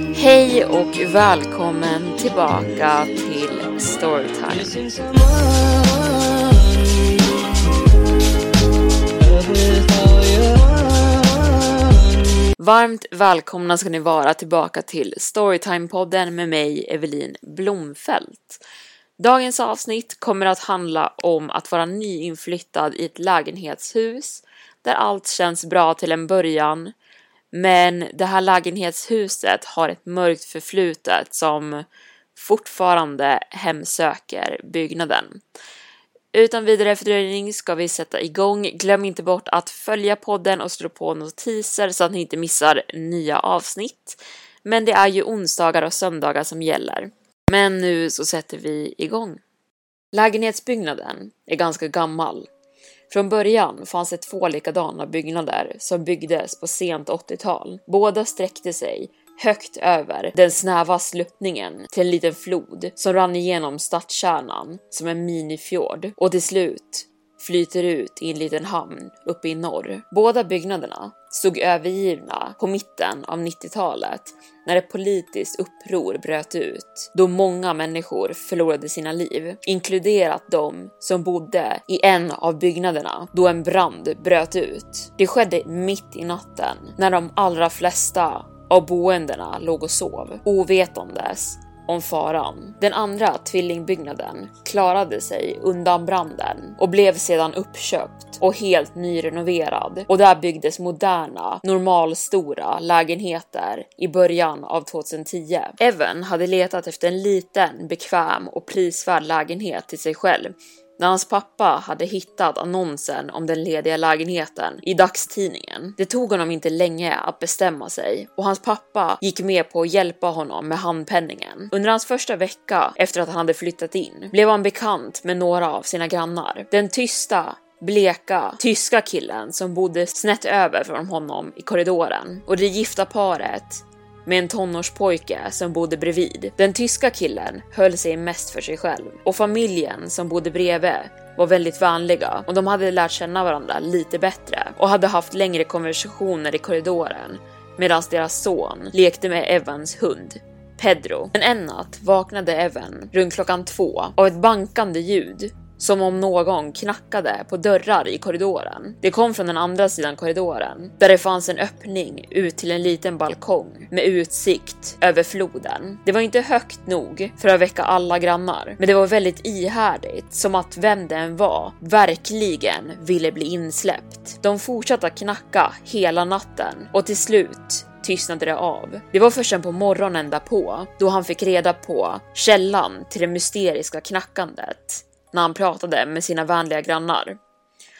Hej och välkommen tillbaka till Storytime. Varmt välkomna ska ni vara tillbaka till Storytime-podden med mig, Evelin Blomfelt. Dagens avsnitt kommer att handla om att vara nyinflyttad i ett lägenhetshus där allt känns bra till en början. Men det här lägenhetshuset har ett mörkt förflutet som fortfarande hemsöker byggnaden. Utan vidare fördröjning ska vi sätta igång. Glöm inte bort att följa podden och slå på notiser så att ni inte missar nya avsnitt. Men det är ju onsdagar och söndagar som gäller. Men nu så sätter vi igång. Lägenhetsbyggnaden är ganska gammal. Från början fanns det två likadana byggnader som byggdes på sent 80-tal. Båda sträckte sig högt över den snäva sluttningen till en liten flod som rann igenom stadskärnan som en minifjord och till slut flyter ut i en liten hamn uppe i norr. Båda byggnaderna stod övergivna på mitten av 90-talet när ett politiskt uppror bröt ut då många människor förlorade sina liv, inkluderat de som bodde i en av byggnaderna då en brand bröt ut. Det skedde mitt i natten när de allra flesta av boendena låg och sov, ovetandes om faran. Den andra tvillingbyggnaden klarade sig undan branden och blev sedan uppköpt och helt nyrenoverad och där byggdes moderna, normalstora lägenheter i början av 2010. Evan hade letat efter en liten, bekväm och prisvärd lägenhet till sig själv när hans pappa hade hittat annonsen om den lediga lägenheten i dagstidningen. Det tog honom inte länge att bestämma sig och hans pappa gick med på att hjälpa honom med handpenningen. Under hans första vecka efter att han hade flyttat in blev han bekant med några av sina grannar. Den tysta bleka tyska killen som bodde snett över från honom i korridoren och det gifta paret med en tonårspojke som bodde bredvid. Den tyska killen höll sig mest för sig själv och familjen som bodde bredvid var väldigt vänliga och de hade lärt känna varandra lite bättre och hade haft längre konversationer i korridoren medan deras son lekte med Evans hund. Pedro. Men en natt vaknade Evan runt klockan två av ett bankande ljud som om någon knackade på dörrar i korridoren. Det kom från den andra sidan korridoren där det fanns en öppning ut till en liten balkong med utsikt över floden. Det var inte högt nog för att väcka alla grannar, men det var väldigt ihärdigt som att vem det än var verkligen ville bli insläppt. De fortsatte knacka hela natten och till slut tystnade det av. Det var först på morgonen därpå då han fick reda på källan till det mysteriska knackandet när han pratade med sina vänliga grannar.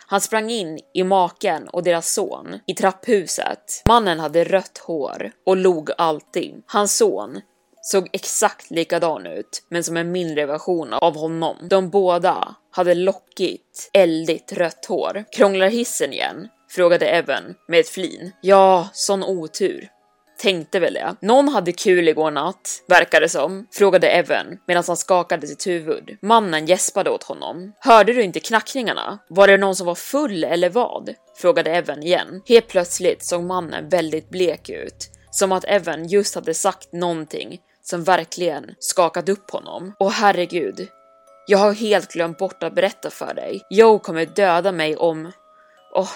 Han sprang in i maken och deras son i trapphuset. Mannen hade rött hår och log alltid. Hans son såg exakt likadan ut, men som en mindre version av honom. De båda hade lockigt, eldigt rött hår. Krånglar hissen igen? frågade Evan med ett flin. Ja, sån otur tänkte väl det. Någon hade kul igår natt, verkar det som, frågade Evan medan han skakade sitt huvud. Mannen gäspade åt honom. Hörde du inte knackningarna? Var det någon som var full eller vad? frågade Evan igen. Helt plötsligt såg mannen väldigt blek ut, som att Evan just hade sagt någonting som verkligen skakat upp honom. Och herregud, jag har helt glömt bort att berätta för dig. Joe kommer döda mig om... Åh, oh,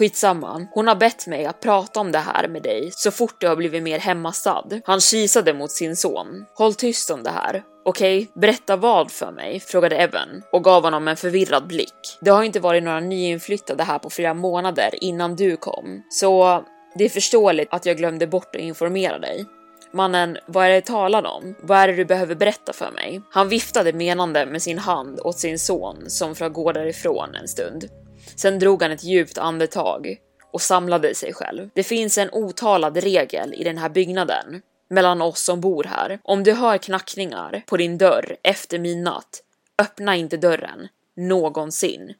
Skitsamma, hon har bett mig att prata om det här med dig så fort du har blivit mer hemmastad. Han kisade mot sin son. Håll tyst om det här. Okej, okay, berätta vad för mig? frågade Evan och gav honom en förvirrad blick. Det har inte varit några nyinflyttade här på flera månader innan du kom, så det är förståeligt att jag glömde bort att informera dig. Mannen, vad är det talar om? Vad är det du behöver berätta för mig? Han viftade menande med sin hand åt sin son som för att gå därifrån en stund. Sen drog han ett djupt andetag och samlade sig själv. Det finns en otalad regel i den här byggnaden mellan oss som bor här. Om du hör knackningar på din dörr efter midnatt, öppna inte dörren någonsin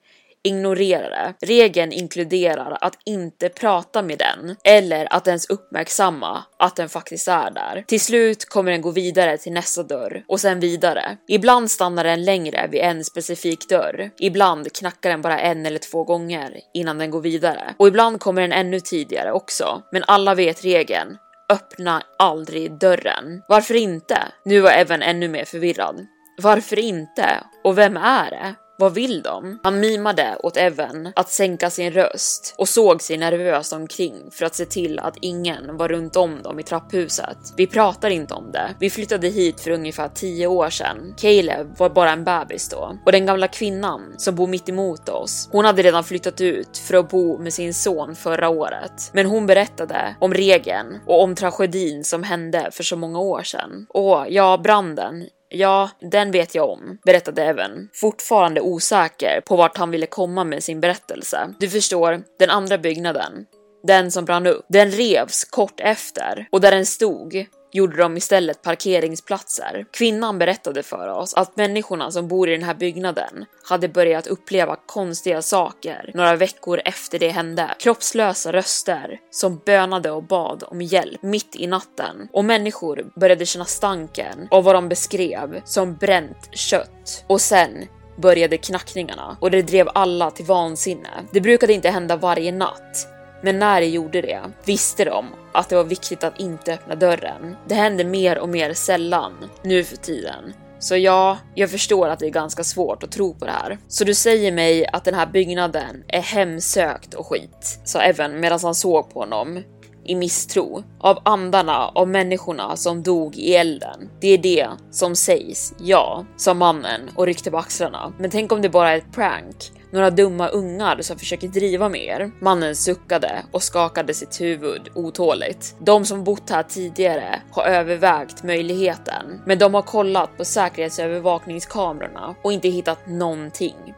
ignorera det. Regeln inkluderar att inte prata med den eller att ens uppmärksamma att den faktiskt är där. Till slut kommer den gå vidare till nästa dörr och sen vidare. Ibland stannar den längre vid en specifik dörr. Ibland knackar den bara en eller två gånger innan den går vidare och ibland kommer den ännu tidigare också. Men alla vet regeln. Öppna aldrig dörren. Varför inte? Nu var Evan ännu mer förvirrad. Varför inte? Och vem är det? Vad vill de? Han mimade åt Evan att sänka sin röst och såg sig nervöst omkring för att se till att ingen var runt om dem i trapphuset. Vi pratar inte om det. Vi flyttade hit för ungefär tio år sedan. Caleb var bara en bebis då och den gamla kvinnan som bor mitt emot oss. Hon hade redan flyttat ut för att bo med sin son förra året, men hon berättade om regeln och om tragedin som hände för så många år sedan. Och ja, branden Ja, den vet jag om, berättade Evan, fortfarande osäker på vart han ville komma med sin berättelse. Du förstår, den andra byggnaden. Den som brann upp. Den revs kort efter och där den stod gjorde de istället parkeringsplatser. Kvinnan berättade för oss att människorna som bor i den här byggnaden hade börjat uppleva konstiga saker några veckor efter det hände. Kroppslösa röster som bönade och bad om hjälp mitt i natten och människor började känna stanken av vad de beskrev som bränt kött. Och sen började knackningarna och det drev alla till vansinne. Det brukade inte hända varje natt, men när det gjorde det visste de att det var viktigt att inte öppna dörren. Det händer mer och mer sällan nu för tiden. Så ja, jag förstår att det är ganska svårt att tro på det här. Så du säger mig att den här byggnaden är hemsökt och skit, sa Evan medan han såg på honom i misstro av andarna av människorna som dog i elden. Det är det som sägs, ja, sa mannen och ryckte på axlarna. Men tänk om det bara är ett prank? Några dumma ungar som försöker driva med er. Mannen suckade och skakade sitt huvud otåligt. De som bott här tidigare har övervägt möjligheten, men de har kollat på säkerhetsövervakningskamerorna och inte hittat någonting.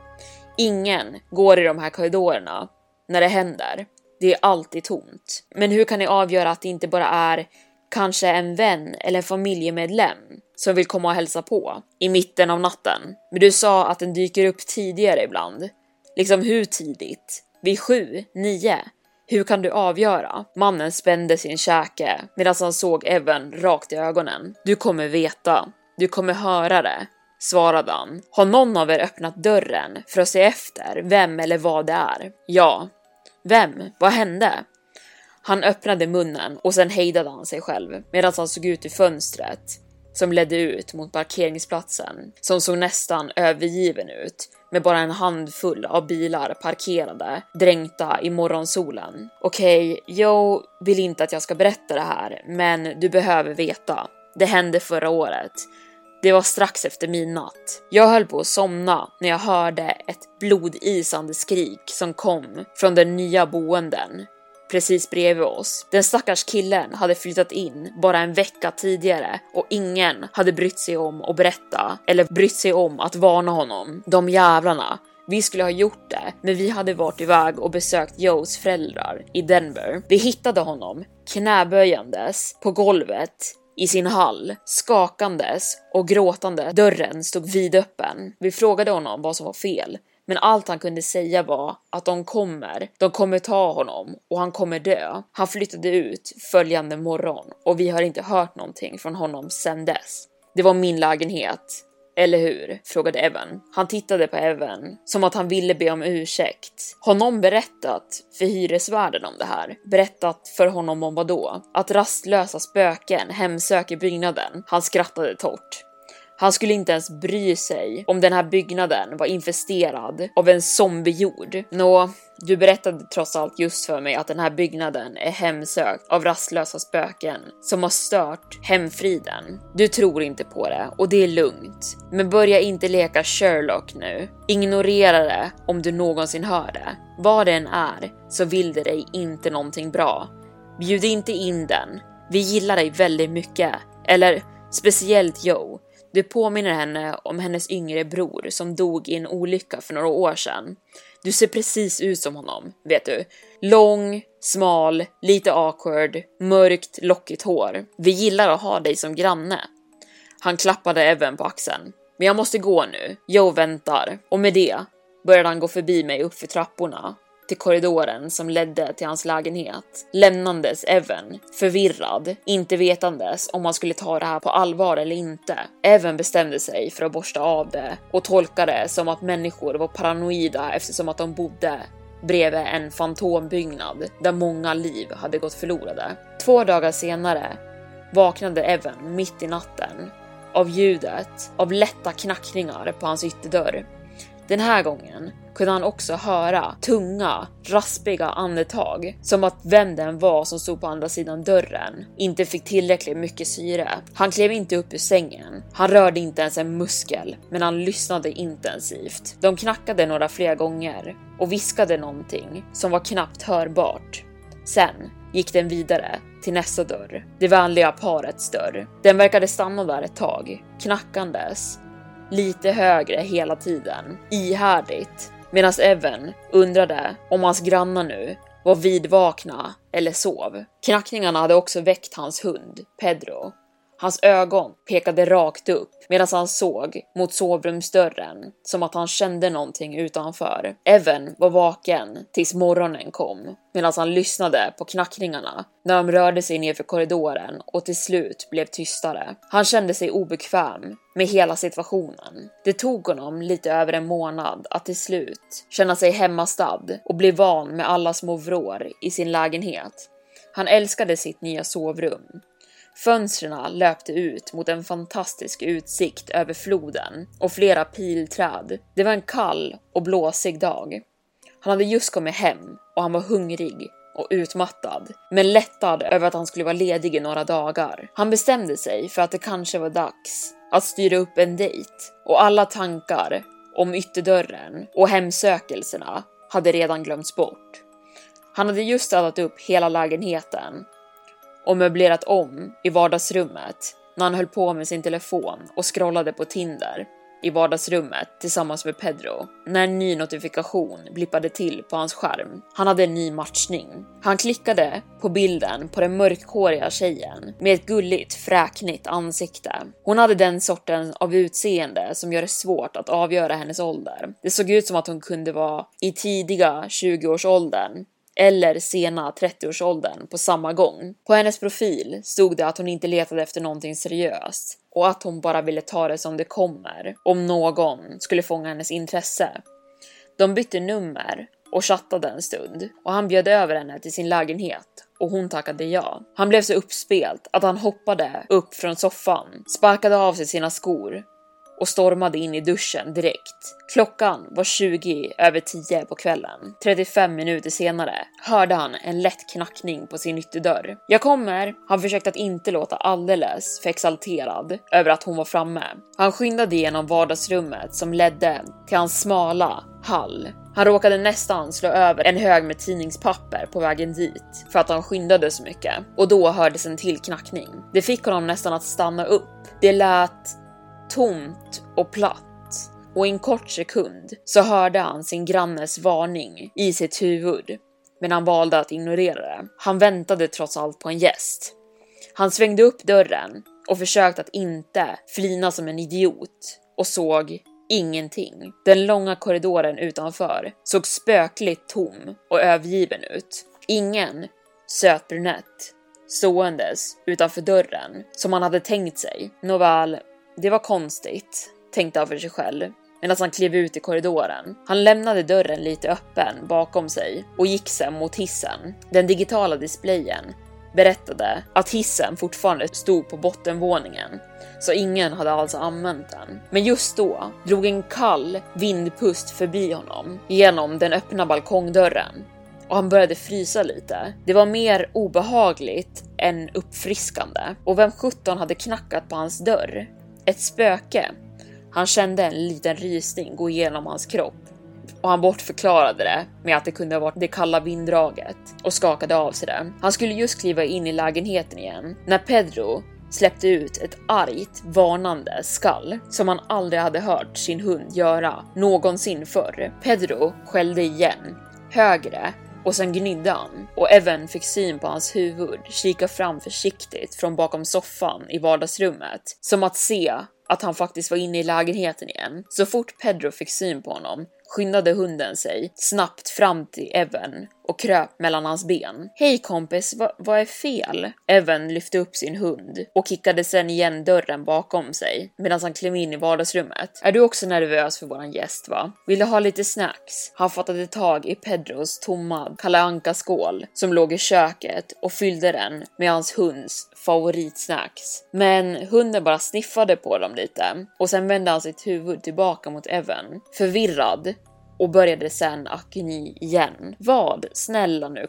Ingen går i de här korridorerna när det händer. Det är alltid tomt. Men hur kan ni avgöra att det inte bara är kanske en vän eller en familjemedlem som vill komma och hälsa på i mitten av natten? Men du sa att den dyker upp tidigare ibland. Liksom hur tidigt? Vid sju? Nio? Hur kan du avgöra? Mannen spände sin käke medan han såg Evan rakt i ögonen. Du kommer veta. Du kommer höra det, svarade han. Har någon av er öppnat dörren för att se efter vem eller vad det är? Ja. Vem? Vad hände? Han öppnade munnen och sen hejdade han sig själv medan han såg ut i fönstret som ledde ut mot parkeringsplatsen som såg nästan övergiven ut med bara en handfull av bilar parkerade, dränkta i morgonsolen. Okej, okay, Joe vill inte att jag ska berätta det här, men du behöver veta. Det hände förra året. Det var strax efter midnatt. Jag höll på att somna när jag hörde ett blodisande skrik som kom från den nya boenden precis bredvid oss. Den stackars killen hade flyttat in bara en vecka tidigare och ingen hade brytt sig om att berätta eller brytt sig om att varna honom. De jävlarna. Vi skulle ha gjort det, men vi hade varit iväg och besökt Joes föräldrar i Denver. Vi hittade honom knäböjandes på golvet i sin hall, skakandes och gråtande. Dörren stod vidöppen. Vi frågade honom vad som var fel, men allt han kunde säga var att de kommer, de kommer ta honom och han kommer dö. Han flyttade ut följande morgon och vi har inte hört någonting från honom sedan dess. Det var min lägenhet, eller hur? frågade Evan. Han tittade på Evan som att han ville be om ursäkt. Har någon berättat för hyresvärden om det här? Berättat för honom om vad då? Att rastlösa spöken hemsöker byggnaden? Han skrattade torrt. Han skulle inte ens bry sig om den här byggnaden var infesterad av en zombiejord. Nå, du berättade trots allt just för mig att den här byggnaden är hemsökt av rastlösa spöken som har stört hemfriden. Du tror inte på det och det är lugnt. Men börja inte leka Sherlock nu. Ignorera det om du någonsin hör det. Vad det än är så vill det dig inte någonting bra. Bjud inte in den. Vi gillar dig väldigt mycket. Eller speciellt Joe. Du påminner henne om hennes yngre bror som dog i en olycka för några år sedan. Du ser precis ut som honom, vet du. Lång, smal, lite awkward, mörkt, lockigt hår. Vi gillar att ha dig som granne. Han klappade Evan på axeln. Men jag måste gå nu. Joe väntar. Och med det började han gå förbi mig uppför trapporna till korridoren som ledde till hans lägenhet, lämnandes Evan förvirrad, inte vetandes om han skulle ta det här på allvar eller inte. Evan bestämde sig för att borsta av det och tolkade det som att människor var paranoida eftersom att de bodde bredvid en fantombyggnad där många liv hade gått förlorade. Två dagar senare vaknade Evan mitt i natten av ljudet av lätta knackningar på hans ytterdörr. Den här gången kunde han också höra tunga, raspiga andetag som att vem den var som stod på andra sidan dörren inte fick tillräckligt mycket syre. Han klev inte upp ur sängen. Han rörde inte ens en muskel, men han lyssnade intensivt. De knackade några fler gånger och viskade någonting som var knappt hörbart. Sen gick den vidare till nästa dörr, det vänliga parets dörr. Den verkade stanna där ett tag, knackandes lite högre hela tiden, ihärdigt, medan Evan undrade om hans grannar nu var vidvakna eller sov. Knackningarna hade också väckt hans hund, Pedro, Hans ögon pekade rakt upp medan han såg mot sovrumsdörren som att han kände någonting utanför. Evan var vaken tills morgonen kom medan han lyssnade på knackningarna när de rörde sig nerför korridoren och till slut blev tystare. Han kände sig obekväm med hela situationen. Det tog honom lite över en månad att till slut känna sig hemmastadd och bli van med alla små vrår i sin lägenhet. Han älskade sitt nya sovrum Fönstren löpte ut mot en fantastisk utsikt över floden och flera pilträd. Det var en kall och blåsig dag. Han hade just kommit hem och han var hungrig och utmattad, men lättad över att han skulle vara ledig i några dagar. Han bestämde sig för att det kanske var dags att styra upp en dejt och alla tankar om ytterdörren och hemsökelserna hade redan glömts bort. Han hade just städat upp hela lägenheten och möblerat om i vardagsrummet när han höll på med sin telefon och scrollade på Tinder i vardagsrummet tillsammans med Pedro när en ny notifikation blippade till på hans skärm. Han hade en ny matchning. Han klickade på bilden på den mörkhåriga tjejen med ett gulligt fräknigt ansikte. Hon hade den sorten av utseende som gör det svårt att avgöra hennes ålder. Det såg ut som att hon kunde vara i tidiga 20-årsåldern eller sena 30-årsåldern på samma gång. På hennes profil stod det att hon inte letade efter någonting seriöst och att hon bara ville ta det som det kommer om någon skulle fånga hennes intresse. De bytte nummer och chattade en stund och han bjöd över henne till sin lägenhet och hon tackade ja. Han blev så uppspelt att han hoppade upp från soffan, sparkade av sig sina skor och stormade in i duschen direkt. Klockan var 20 över 10 på kvällen. 35 minuter senare hörde han en lätt knackning på sin ytterdörr. Jag kommer. Han försökte att inte låta alldeles för exalterad över att hon var framme. Han skyndade igenom vardagsrummet som ledde till hans smala hall han råkade nästan slå över en hög med tidningspapper på vägen dit för att han skyndade så mycket och då hördes en till knackning. Det fick honom nästan att stanna upp. Det lät tomt och platt och i en kort sekund så hörde han sin grannes varning i sitt huvud. Men han valde att ignorera det. Han väntade trots allt på en gäst. Han svängde upp dörren och försökte att inte flina som en idiot och såg ingenting. Den långa korridoren utanför såg spökligt tom och övergiven ut. Ingen söt brunett ståendes utanför dörren som han hade tänkt sig. Nåväl, det var konstigt, tänkte han för sig själv medan han klev ut i korridoren. Han lämnade dörren lite öppen bakom sig och gick sen mot hissen. Den digitala displayen berättade att hissen fortfarande stod på bottenvåningen, så ingen hade alltså använt den. Men just då drog en kall vindpust förbi honom genom den öppna balkongdörren och han började frysa lite. Det var mer obehagligt än uppfriskande. Och vem sjutton hade knackat på hans dörr? Ett spöke. Han kände en liten rysning gå igenom hans kropp och han bortförklarade det med att det kunde ha varit det kalla vinddraget och skakade av sig det. Han skulle just kliva in i lägenheten igen när Pedro släppte ut ett argt varnande skall som han aldrig hade hört sin hund göra någonsin förr. Pedro skällde igen, högre och sen gnydde han och Evan fick syn på hans huvud kika fram försiktigt från bakom soffan i vardagsrummet som att se att han faktiskt var inne i lägenheten igen. Så fort Pedro fick syn på honom skyndade hunden sig snabbt fram till Evan och kröp mellan hans ben. Hej kompis, va, vad är fel? Evan lyfte upp sin hund och kickade sen igen dörren bakom sig medan han klev in i vardagsrummet. Är du också nervös för våran gäst va? Vill du ha lite snacks? Han fattade tag i Pedros tomma kalanka skål som låg i köket och fyllde den med hans hunds favoritsnacks. Men hunden bara sniffade på dem lite och sen vände han sitt huvud tillbaka mot Evan. Förvirrad och började sen gny igen. Vad? Snälla nu.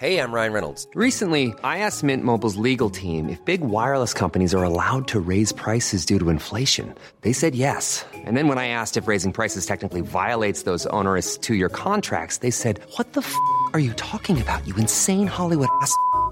Hey, I'm Ryan Reynolds. Recently, I asked Mint Mobile's legal team if big wireless companies are allowed to raise prices due to inflation. They said yes. And then when I asked if raising prices technically violates those onerous two year contracts, they said, What the f are you talking about, you insane Hollywood ass?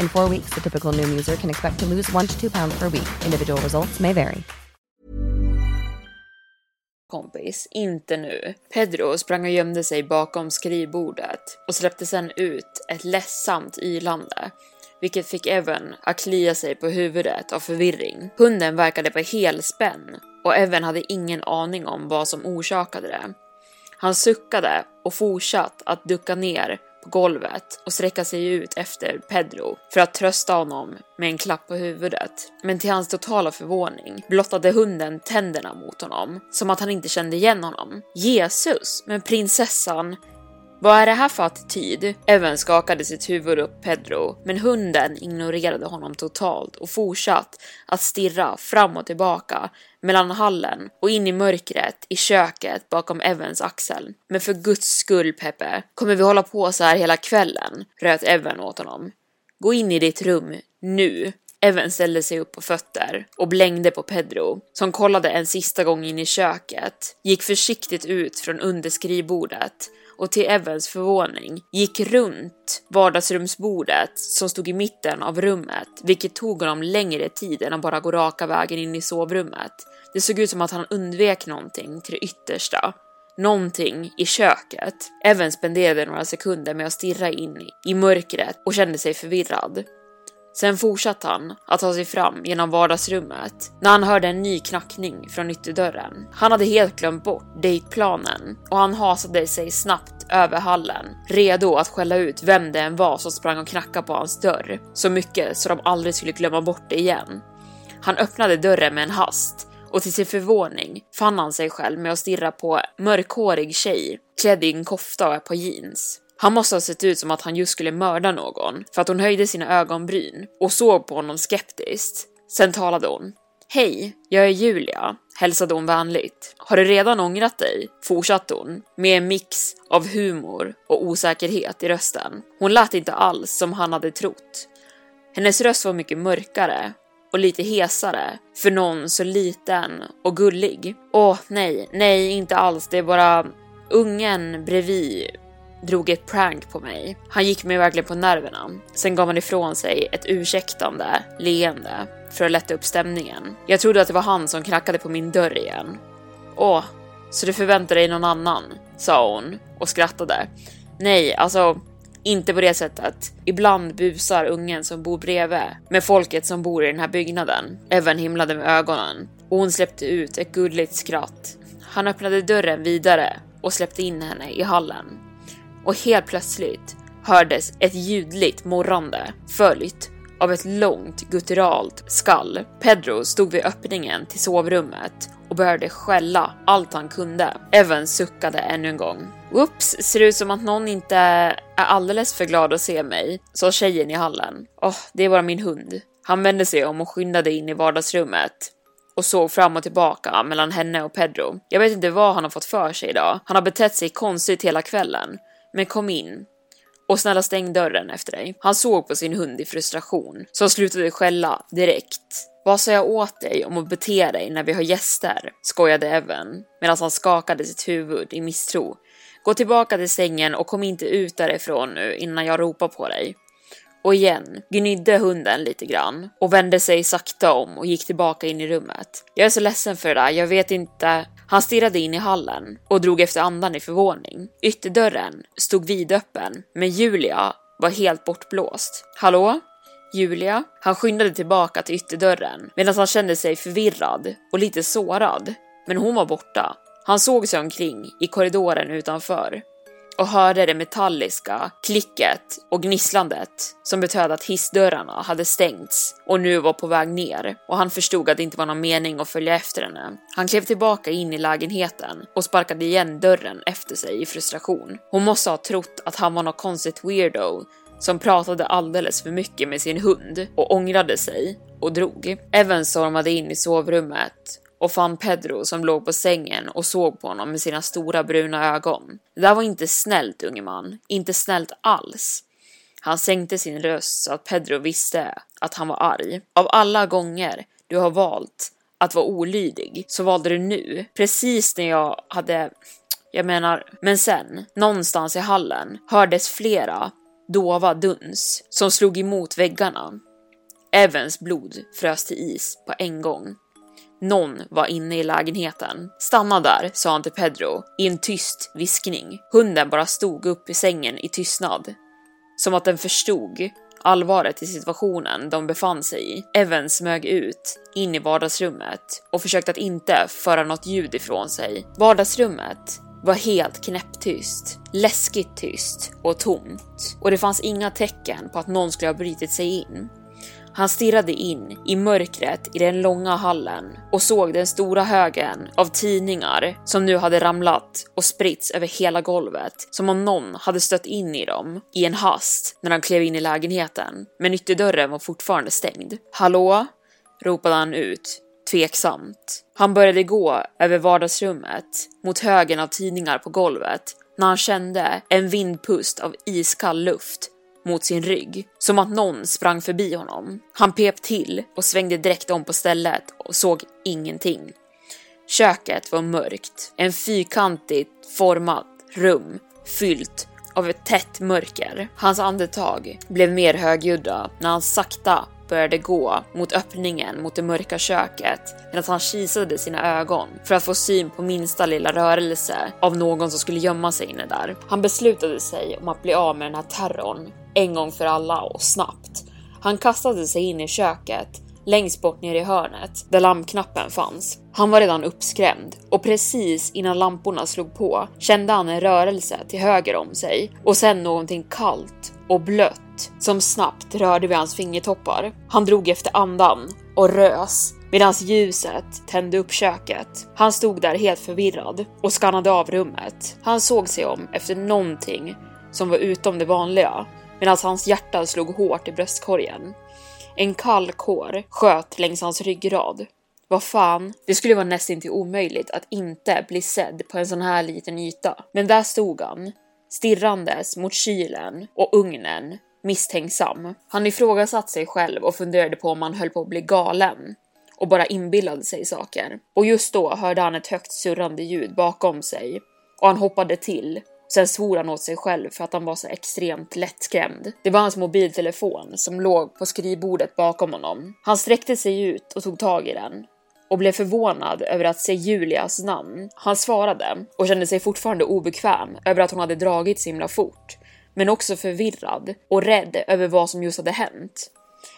In four weeks, the typical new user can expect to lose one to two pounds per week. Individual results may vary. kompis, inte nu. Pedro sprang och gömde sig bakom skrivbordet och släppte sen ut ett ledsamt ylande, vilket fick Evan att klia sig på huvudet av förvirring. Hunden verkade på helspänn och Evan hade ingen aning om vad som orsakade det. Han suckade och fortsatte att ducka ner golvet och sträcka sig ut efter Pedro för att trösta honom med en klapp på huvudet. Men till hans totala förvåning blottade hunden tänderna mot honom, som att han inte kände igen honom. Jesus, men prinsessan vad är det här för attityd? Evan skakade sitt huvud upp Pedro, men hunden ignorerade honom totalt och fortsatt att stirra fram och tillbaka mellan hallen och in i mörkret i köket bakom Evans axel. Men för guds skull Peppe, kommer vi hålla på så här hela kvällen? röt Evan åt honom. Gå in i ditt rum, nu. Evan ställde sig upp på fötter och blängde på Pedro, som kollade en sista gång in i köket, gick försiktigt ut från under skrivbordet och till Evans förvåning gick runt vardagsrumsbordet som stod i mitten av rummet, vilket tog honom längre tid än att bara gå raka vägen in i sovrummet. Det såg ut som att han undvek någonting till det yttersta. Någonting i köket. Evan spenderade några sekunder med att stirra in i mörkret och kände sig förvirrad. Sen fortsatte han att ta sig fram genom vardagsrummet när han hörde en ny knackning från ytterdörren. Han hade helt glömt bort dejtplanen och han hasade sig snabbt över hallen, redo att skälla ut vem det än var som sprang och knackade på hans dörr så mycket så de aldrig skulle glömma bort det igen. Han öppnade dörren med en hast och till sin förvåning fann han sig själv med att stirra på mörkhårig tjej klädd i en kofta och ett par jeans. Han måste ha sett ut som att han just skulle mörda någon för att hon höjde sina ögonbryn och såg på honom skeptiskt. Sen talade hon. Hej, jag är Julia, hälsade hon vänligt. Har du redan ångrat dig? fortsatte hon med en mix av humor och osäkerhet i rösten. Hon lät inte alls som han hade trott. Hennes röst var mycket mörkare och lite hesare för någon så liten och gullig. Åh nej, nej inte alls, det är bara ungen bredvid drog ett prank på mig. Han gick mig verkligen på nerverna. Sen gav han ifrån sig ett ursäktande leende för att lätta upp stämningen. Jag trodde att det var han som knackade på min dörr igen. Åh, så du förväntar dig någon annan? sa hon och skrattade. Nej, alltså inte på det sättet. Ibland busar ungen som bor bredvid med folket som bor i den här byggnaden. Evan himlade med ögonen och hon släppte ut ett gulligt skratt. Han öppnade dörren vidare och släppte in henne i hallen. Och helt plötsligt hördes ett ljudligt morrande följt av ett långt gutturalt skall. Pedro stod vid öppningen till sovrummet och började skälla allt han kunde. Evan suckade ännu en gång. Whoops, ser ut som att någon inte är alldeles för glad att se mig, sa tjejen i hallen. Åh, oh, det är bara min hund. Han vände sig om och skyndade in i vardagsrummet och såg fram och tillbaka mellan henne och Pedro. Jag vet inte vad han har fått för sig idag. Han har betett sig konstigt hela kvällen. Men kom in. Och snälla stäng dörren efter dig. Han såg på sin hund i frustration, så han slutade skälla direkt. Vad sa jag åt dig om att bete dig när vi har gäster? skojade Evan medan han skakade sitt huvud i misstro. Gå tillbaka till sängen och kom inte ut därifrån nu innan jag ropar på dig. Och igen gnydde hunden lite grann och vände sig sakta om och gick tillbaka in i rummet. Jag är så ledsen för det där, jag vet inte. Han stirrade in i hallen och drog efter andan i förvåning. Ytterdörren stod vidöppen, men Julia var helt bortblåst. Hallå? Julia? Han skyndade tillbaka till ytterdörren medan han kände sig förvirrad och lite sårad. Men hon var borta. Han såg sig omkring i korridoren utanför och hörde det metalliska klicket och gnisslandet som betöd att hissdörrarna hade stängts och nu var på väg ner och han förstod att det inte var någon mening att följa efter henne. Han klev tillbaka in i lägenheten och sparkade igen dörren efter sig i frustration. Hon måste ha trott att han var något konstigt weirdo som pratade alldeles för mycket med sin hund och ångrade sig och drog. Evan stormade in i sovrummet och fann Pedro som låg på sängen och såg på honom med sina stora bruna ögon. Det där var inte snällt unge man, inte snällt alls. Han sänkte sin röst så att Pedro visste att han var arg. Av alla gånger du har valt att vara olydig så valde du nu, precis när jag hade jag menar, men sen, någonstans i hallen, hördes flera dova duns som slog emot väggarna. Evans blod frös till is på en gång. Någon var inne i lägenheten. Stanna där, sa han till Pedro i en tyst viskning. Hunden bara stod upp i sängen i tystnad. Som att den förstod allvaret i situationen de befann sig i. Evan smög ut in i vardagsrummet och försökte att inte föra något ljud ifrån sig. Vardagsrummet var helt knäpptyst, läskigt tyst och tomt och det fanns inga tecken på att någon skulle ha brutit sig in. Han stirrade in i mörkret i den långa hallen och såg den stora högen av tidningar som nu hade ramlat och spritts över hela golvet som om någon hade stött in i dem i en hast när han klev in i lägenheten. Men ytterdörren var fortfarande stängd. Hallå? ropade han ut tveksamt. Han började gå över vardagsrummet mot högen av tidningar på golvet när han kände en vindpust av iskall luft mot sin rygg, som att någon sprang förbi honom. Han pep till och svängde direkt om på stället och såg ingenting. Köket var mörkt, en fyrkantigt format rum fyllt av ett tätt mörker. Hans andetag blev mer högljudda när han sakta började gå mot öppningen mot det mörka köket medan han kisade sina ögon för att få syn på minsta lilla rörelse av någon som skulle gömma sig inne där. Han beslutade sig om att bli av med den här terrorn en gång för alla och snabbt. Han kastade sig in i köket längst bort ner i hörnet där lampknappen fanns. Han var redan uppskrämd och precis innan lamporna slog på kände han en rörelse till höger om sig och sen någonting kallt och blött som snabbt rörde vid hans fingertoppar. Han drog efter andan och rös medan ljuset tände upp köket. Han stod där helt förvirrad och skannade av rummet. Han såg sig om efter någonting som var utom det vanliga medan hans hjärta slog hårt i bröstkorgen. En kall kår sköt längs hans ryggrad. Vad fan, det skulle vara nästintill omöjligt att inte bli sedd på en sån här liten yta. Men där stod han, stirrandes mot kylen och ugnen, misstänksam. Han ifrågasatte sig själv och funderade på om han höll på att bli galen och bara inbillade sig saker. Och just då hörde han ett högt surrande ljud bakom sig och han hoppade till Sen svor han åt sig själv för att han var så extremt lättskrämd. Det var hans mobiltelefon som låg på skrivbordet bakom honom. Han sträckte sig ut och tog tag i den och blev förvånad över att se Julias namn. Han svarade och kände sig fortfarande obekväm över att hon hade dragit så himla fort, men också förvirrad och rädd över vad som just hade hänt.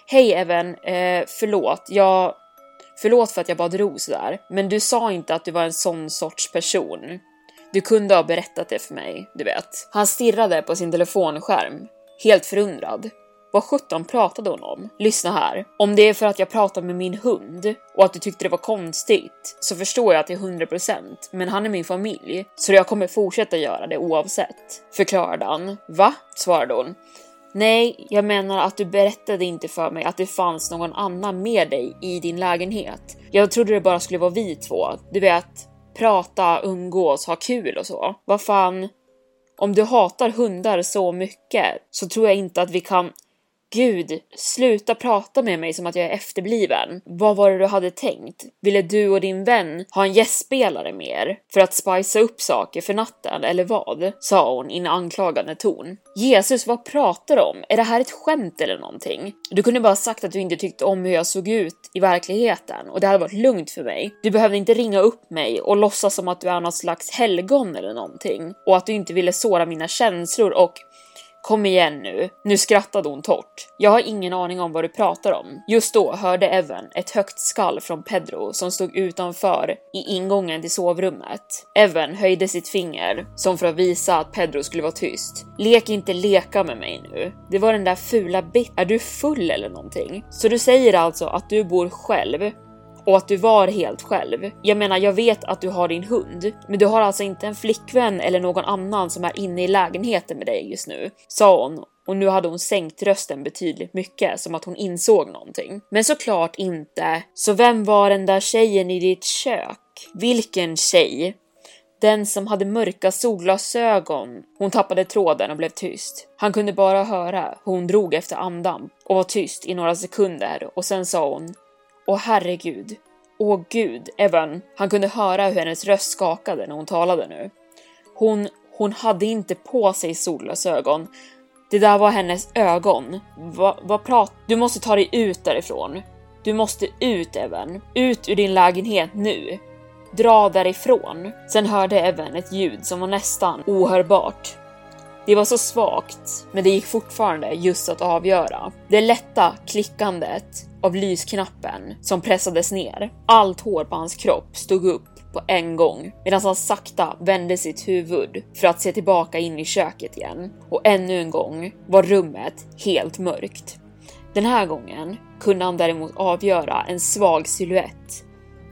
Hej Evan, eh, förlåt, jag... Förlåt för att jag bara drog sådär, men du sa inte att du var en sån sorts person. Du kunde ha berättat det för mig, du vet. Han stirrade på sin telefonskärm, helt förundrad. Vad sjutton pratade hon om? Lyssna här. Om det är för att jag pratar med min hund och att du tyckte det var konstigt så förstår jag till 100% men han är min familj så jag kommer fortsätta göra det oavsett. Förklarade han. Va? svarade hon. Nej, jag menar att du berättade inte för mig att det fanns någon annan med dig i din lägenhet. Jag trodde det bara skulle vara vi två. Du vet, prata, umgås, ha kul och så. Vad fan, om du hatar hundar så mycket så tror jag inte att vi kan Gud, sluta prata med mig som att jag är efterbliven. Vad var det du hade tänkt? Ville du och din vän ha en gästspelare med er? För att spicea upp saker för natten, eller vad? Sa hon i en anklagande ton. Jesus, vad pratar du om? Är det här ett skämt eller någonting? Du kunde bara sagt att du inte tyckte om hur jag såg ut i verkligheten och det hade varit lugnt för mig. Du behövde inte ringa upp mig och låtsas som att du är något slags helgon eller någonting och att du inte ville såra mina känslor och Kom igen nu. Nu skrattade hon torrt. Jag har ingen aning om vad du pratar om. Just då hörde Evan ett högt skall från Pedro som stod utanför i ingången till sovrummet. Evan höjde sitt finger som för att visa att Pedro skulle vara tyst. Lek inte leka med mig nu. Det var den där fula bit. Är du full eller någonting? Så du säger alltså att du bor själv och att du var helt själv. Jag menar, jag vet att du har din hund, men du har alltså inte en flickvän eller någon annan som är inne i lägenheten med dig just nu, sa hon och nu hade hon sänkt rösten betydligt mycket som att hon insåg någonting. Men såklart inte. Så vem var den där tjejen i ditt kök? Vilken tjej? Den som hade mörka solglasögon. Hon tappade tråden och blev tyst. Han kunde bara höra hur hon drog efter andan och var tyst i några sekunder och sen sa hon Åh herregud. Åh gud, Evan. Han kunde höra hur hennes röst skakade när hon talade nu. Hon, hon hade inte på sig solglasögon. Det där var hennes ögon. Va, vad prat... Du måste ta dig ut därifrån. Du måste ut, Evan. Ut ur din lägenhet nu. Dra därifrån. Sen hörde Evan ett ljud som var nästan ohörbart. Det var så svagt, men det gick fortfarande just att avgöra. Det lätta klickandet av lysknappen som pressades ner. Allt hår på hans kropp stod upp på en gång medan han sakta vände sitt huvud för att se tillbaka in i köket igen. Och ännu en gång var rummet helt mörkt. Den här gången kunde han däremot avgöra en svag siluett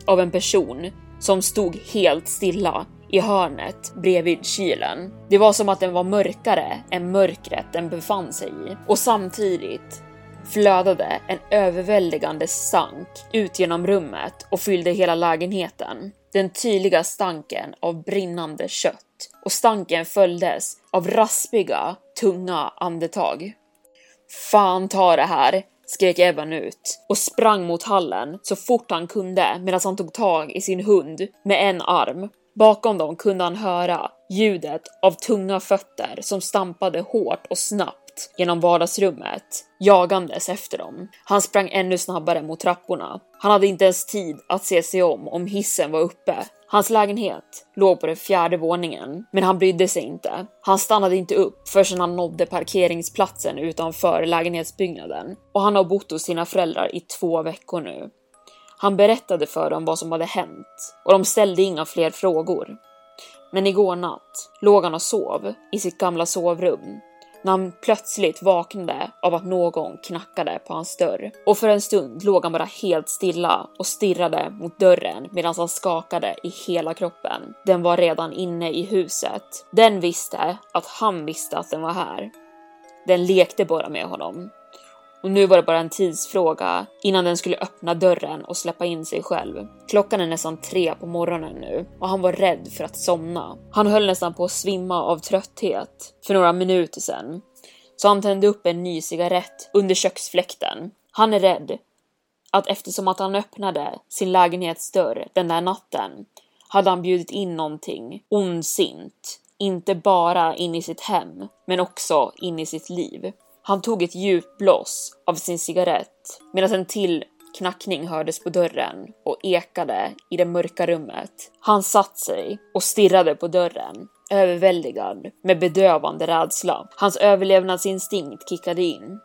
av en person som stod helt stilla i hörnet bredvid kylen. Det var som att den var mörkare än mörkret den befann sig i och samtidigt flödade en överväldigande stank ut genom rummet och fyllde hela lägenheten. Den tydliga stanken av brinnande kött och stanken följdes av raspiga, tunga andetag. Fan ta det här! skrek Evan ut och sprang mot hallen så fort han kunde medan han tog tag i sin hund med en arm Bakom dem kunde han höra ljudet av tunga fötter som stampade hårt och snabbt genom vardagsrummet, jagandes efter dem. Han sprang ännu snabbare mot trapporna. Han hade inte ens tid att se sig om om hissen var uppe Hans lägenhet låg på den fjärde våningen, men han brydde sig inte. Han stannade inte upp förrän han nådde parkeringsplatsen utanför lägenhetsbyggnaden och han har bott hos sina föräldrar i två veckor nu. Han berättade för dem vad som hade hänt och de ställde inga fler frågor. Men igår natt låg han och sov i sitt gamla sovrum när han plötsligt vaknade av att någon knackade på hans dörr. Och för en stund låg han bara helt stilla och stirrade mot dörren medan han skakade i hela kroppen. Den var redan inne i huset. Den visste att han visste att den var här. Den lekte bara med honom. Och nu var det bara en tidsfråga innan den skulle öppna dörren och släppa in sig själv. Klockan är nästan tre på morgonen nu och han var rädd för att somna. Han höll nästan på att svimma av trötthet för några minuter sedan. Så han tände upp en ny cigarett under köksfläkten. Han är rädd att eftersom att han öppnade sin lägenhetsdörr den där natten hade han bjudit in någonting ondsint. Inte bara in i sitt hem, men också in i sitt liv. Han tog ett djupt blås av sin cigarett medan en till knackning hördes på dörren och ekade i det mörka rummet. Han satt sig och stirrade på dörren, överväldigad med bedövande rädsla. Hans överlevnadsinstinkt kickade in.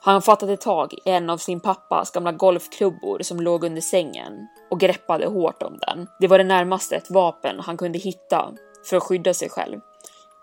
Han fattade tag i en av sin pappas gamla golfklubbor som låg under sängen och greppade hårt om den. Det var det närmaste ett vapen han kunde hitta för att skydda sig själv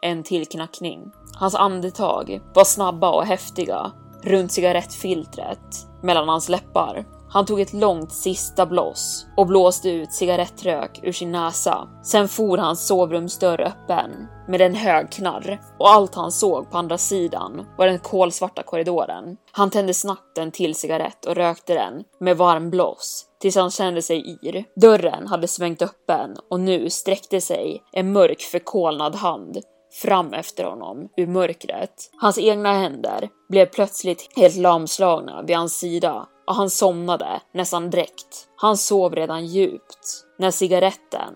en till knackning. Hans andetag var snabba och häftiga runt cigarettfiltret mellan hans läppar. Han tog ett långt sista blås och blåste ut cigarettrök ur sin näsa. Sen for hans sovrumsdörr öppen med en hög knarr och allt han såg på andra sidan var den kolsvarta korridoren. Han tände snabbt en till cigarett och rökte den med varm blås tills han kände sig yr. Dörren hade svängt öppen och nu sträckte sig en mörk förkolnad hand fram efter honom ur mörkret. Hans egna händer blev plötsligt helt lamslagna vid hans sida och han somnade nästan direkt. Han sov redan djupt när cigaretten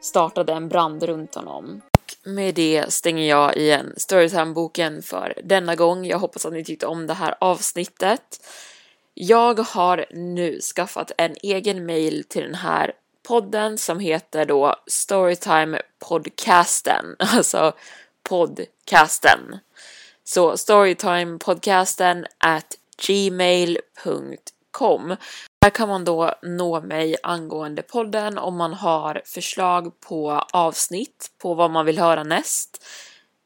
startade en brand runt honom. Med det stänger jag igen Storytime-boken för denna gång. Jag hoppas att ni tyckte om det här avsnittet. Jag har nu skaffat en egen mail till den här podden som heter då Storytime podcasten, alltså podcasten. Så Storytimepodcasten at gmail.com. Där kan man då nå mig angående podden om man har förslag på avsnitt på vad man vill höra näst,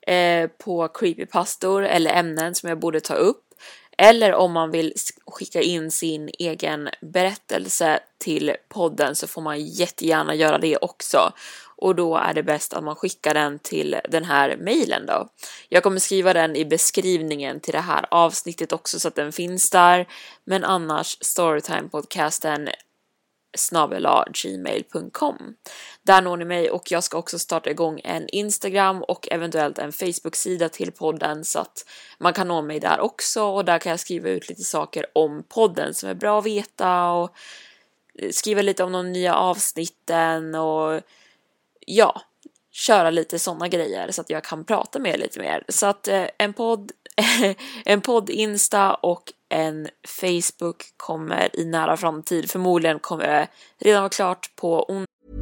eh, på creepypastor eller ämnen som jag borde ta upp eller om man vill skicka in sin egen berättelse till podden så får man jättegärna göra det också. Och då är det bäst att man skickar den till den här mejlen då. Jag kommer skriva den i beskrivningen till det här avsnittet också så att den finns där. Men annars storytimepodcasten gmail.com där når ni mig och jag ska också starta igång en Instagram och eventuellt en Facebook-sida till podden så att man kan nå mig där också och där kan jag skriva ut lite saker om podden som är bra att veta och eh, skriva lite om de nya avsnitten och ja, köra lite sådana grejer så att jag kan prata med er lite mer. Så att eh, en podd, en podd Insta och en Facebook kommer i nära framtid. Förmodligen kommer det redan vara klart på onsdag.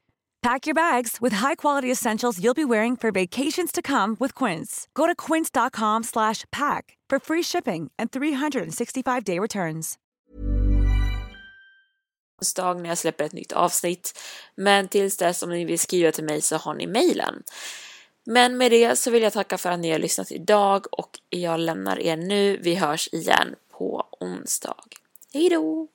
Pack your bags with high-quality essentials you'll be wearing for vacations to come with Quince. Go to quince.com slash pack for free shipping and 365-day returns. när jag släpper ett nytt avsnitt. Men tills dess om ni vill skriva till mig så har ni mejlen. Men med det så vill jag tacka för att ni har lyssnat idag och jag lämnar er nu. Vi hörs igen på onsdag. Hej då!